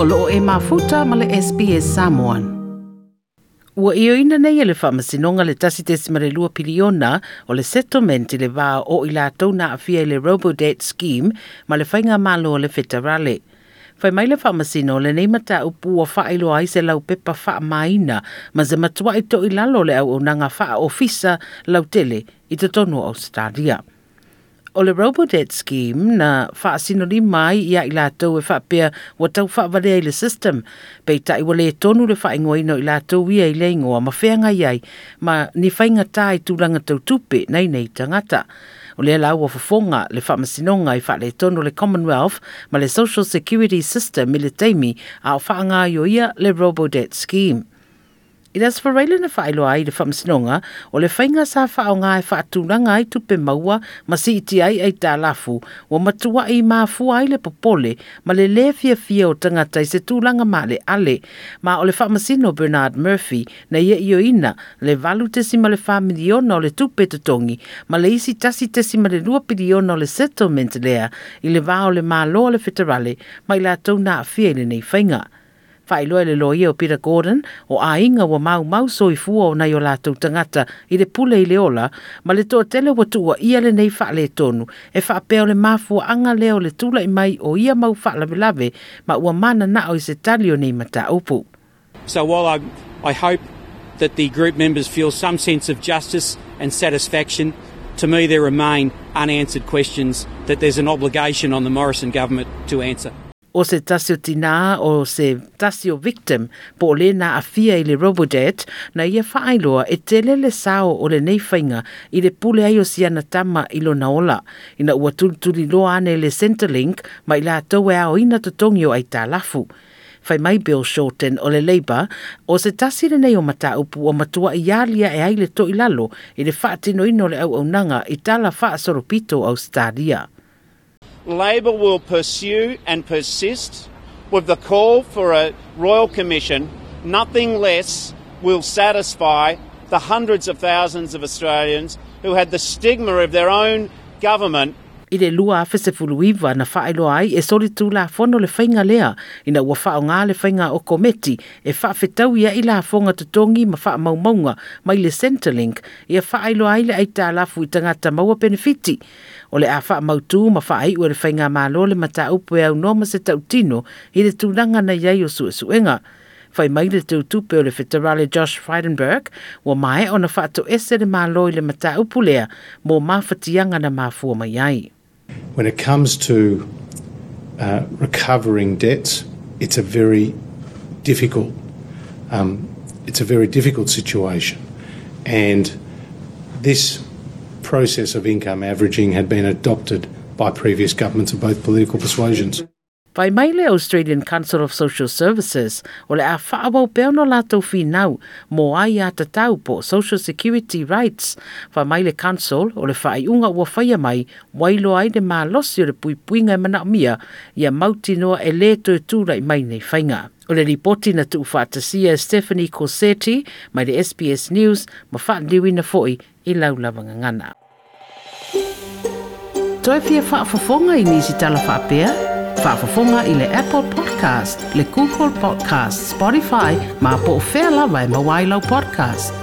o loo e mafuta ma le SPS Samoan. Ua io ina nei ele whamasinonga le tasi tesimare lua piliona o le settlement le vā o i lātou na awhia le Robodebt Scheme ma le whainga malo o le fetarale. Whai mai le whamasino le nei mata upu o whaelo ai se lau pepa wha maina ma se matua i to i lalo le au o nanga wha ofisa lau tele i te tono Australia. o le Robodet Scheme na whaasino ni mai ia i lātou e whapea wa tau whaavalea i le system. Pei tai wale e tonu le whaingo ino i lātou ia i leingoa ma whenga iai ma ni whainga tai tūranga tau tupe nei nei tangata. O le alau o fufonga le whaamasinonga i le e tonu le Commonwealth ma le Social Security System i le teimi a o whaanga ia le Robodet Scheme. I las whareile na whaelo ai le whamsinonga o le whainga sa whao ngā e whaatūranga ai tupe maua ma si iti ai ei tā lafu o matua ma mā ai le popole ma le le fia fia o tanga i se tūlanga mā le ale ma o le whamsino Bernard Murphy na ye io ina le valu tesi ma le whamiliona o le tupe tutongi ma le isi tasi tesi ma le lua piliona o le settlement lea i le va o le mā loa le fitarale ma i la tau nā fie le nei fainga whaeloa le loa o Peter Gordon o a inga wa mau mau soifua o nei o lātou tangata i le pule i le ola, ma le toa tele wa tua ia le nei whaale tonu e whaapea o le mafua anga leo le tula i mai o ia mau whaala bilave ma ua mana na o i se talio nei mata upu. So while I, I hope that the group members feel some sense of justice and satisfaction, to me there remain unanswered questions that there's an obligation on the Morrison government to answer o se tasio tina o se tasio victim po o le na afia i le robodet na ia whaailoa e te sao o le neifainga i le pule ai o si tama i lo naola. I na ua tulituli loa ane le Centrelink ma i la tau e ao ina totongi o ai tā lafu. Fai mai Bill Shorten o le Labour o se tasire nei o mata upu o matua i alia e aile to i lalo i le whaatino ino le au au nanga i tala wha soropito au stadia. Labor will pursue and persist with the call for a royal commission. Nothing less will satisfy the hundreds of thousands of Australians who had the stigma of their own government i le lua a fesefulu iva na faa ilo ai e soli tu la fono le fainga lea ina ua faa o ngā le fainga o kometi e faa fetau ia i la fonga tutongi ma faa maumaunga mai le Centrelink i a faa ilo ai le aita alafu i tangata maua benefiti. O le a faa mautu ma faa ai ua le fainga lo le mata upo e au noma se tautino i le tūnanga na iai o suesuenga. Fai mai le tupe o le fiterale Josh Friedenberg, wa mai ona whātu ese le mā loi le mata upulea, mō mā whatianga na mā fua ai. When it comes to uh, recovering debts, it's a very difficult um, it's a very difficult situation, and this process of income averaging had been adopted by previous governments of both political persuasions. Vai mai le Australian Council of Social Services o le a whaawau peono lātou whinau mō ai a tatau po Social Security Rights. Vai mai le Council o le whaai unga ua whaia mai wailo ai de mā o le pui puinga e mana mia i a mauti noa e le tue tūrai mai nei whainga. O le ripoti na tuu whaatasia Stephanie Corsetti mai le SBS News ma whaandiwi na fo'i i laulavanga ngana. Toi pia whaafafonga i nisi tala whaapea? Toi pia whaafafonga i nisi tala whaapea? Fafafonga i le Apple Podcast, le Google Podcast, Spotify, ma po fela vai mawailo podcast.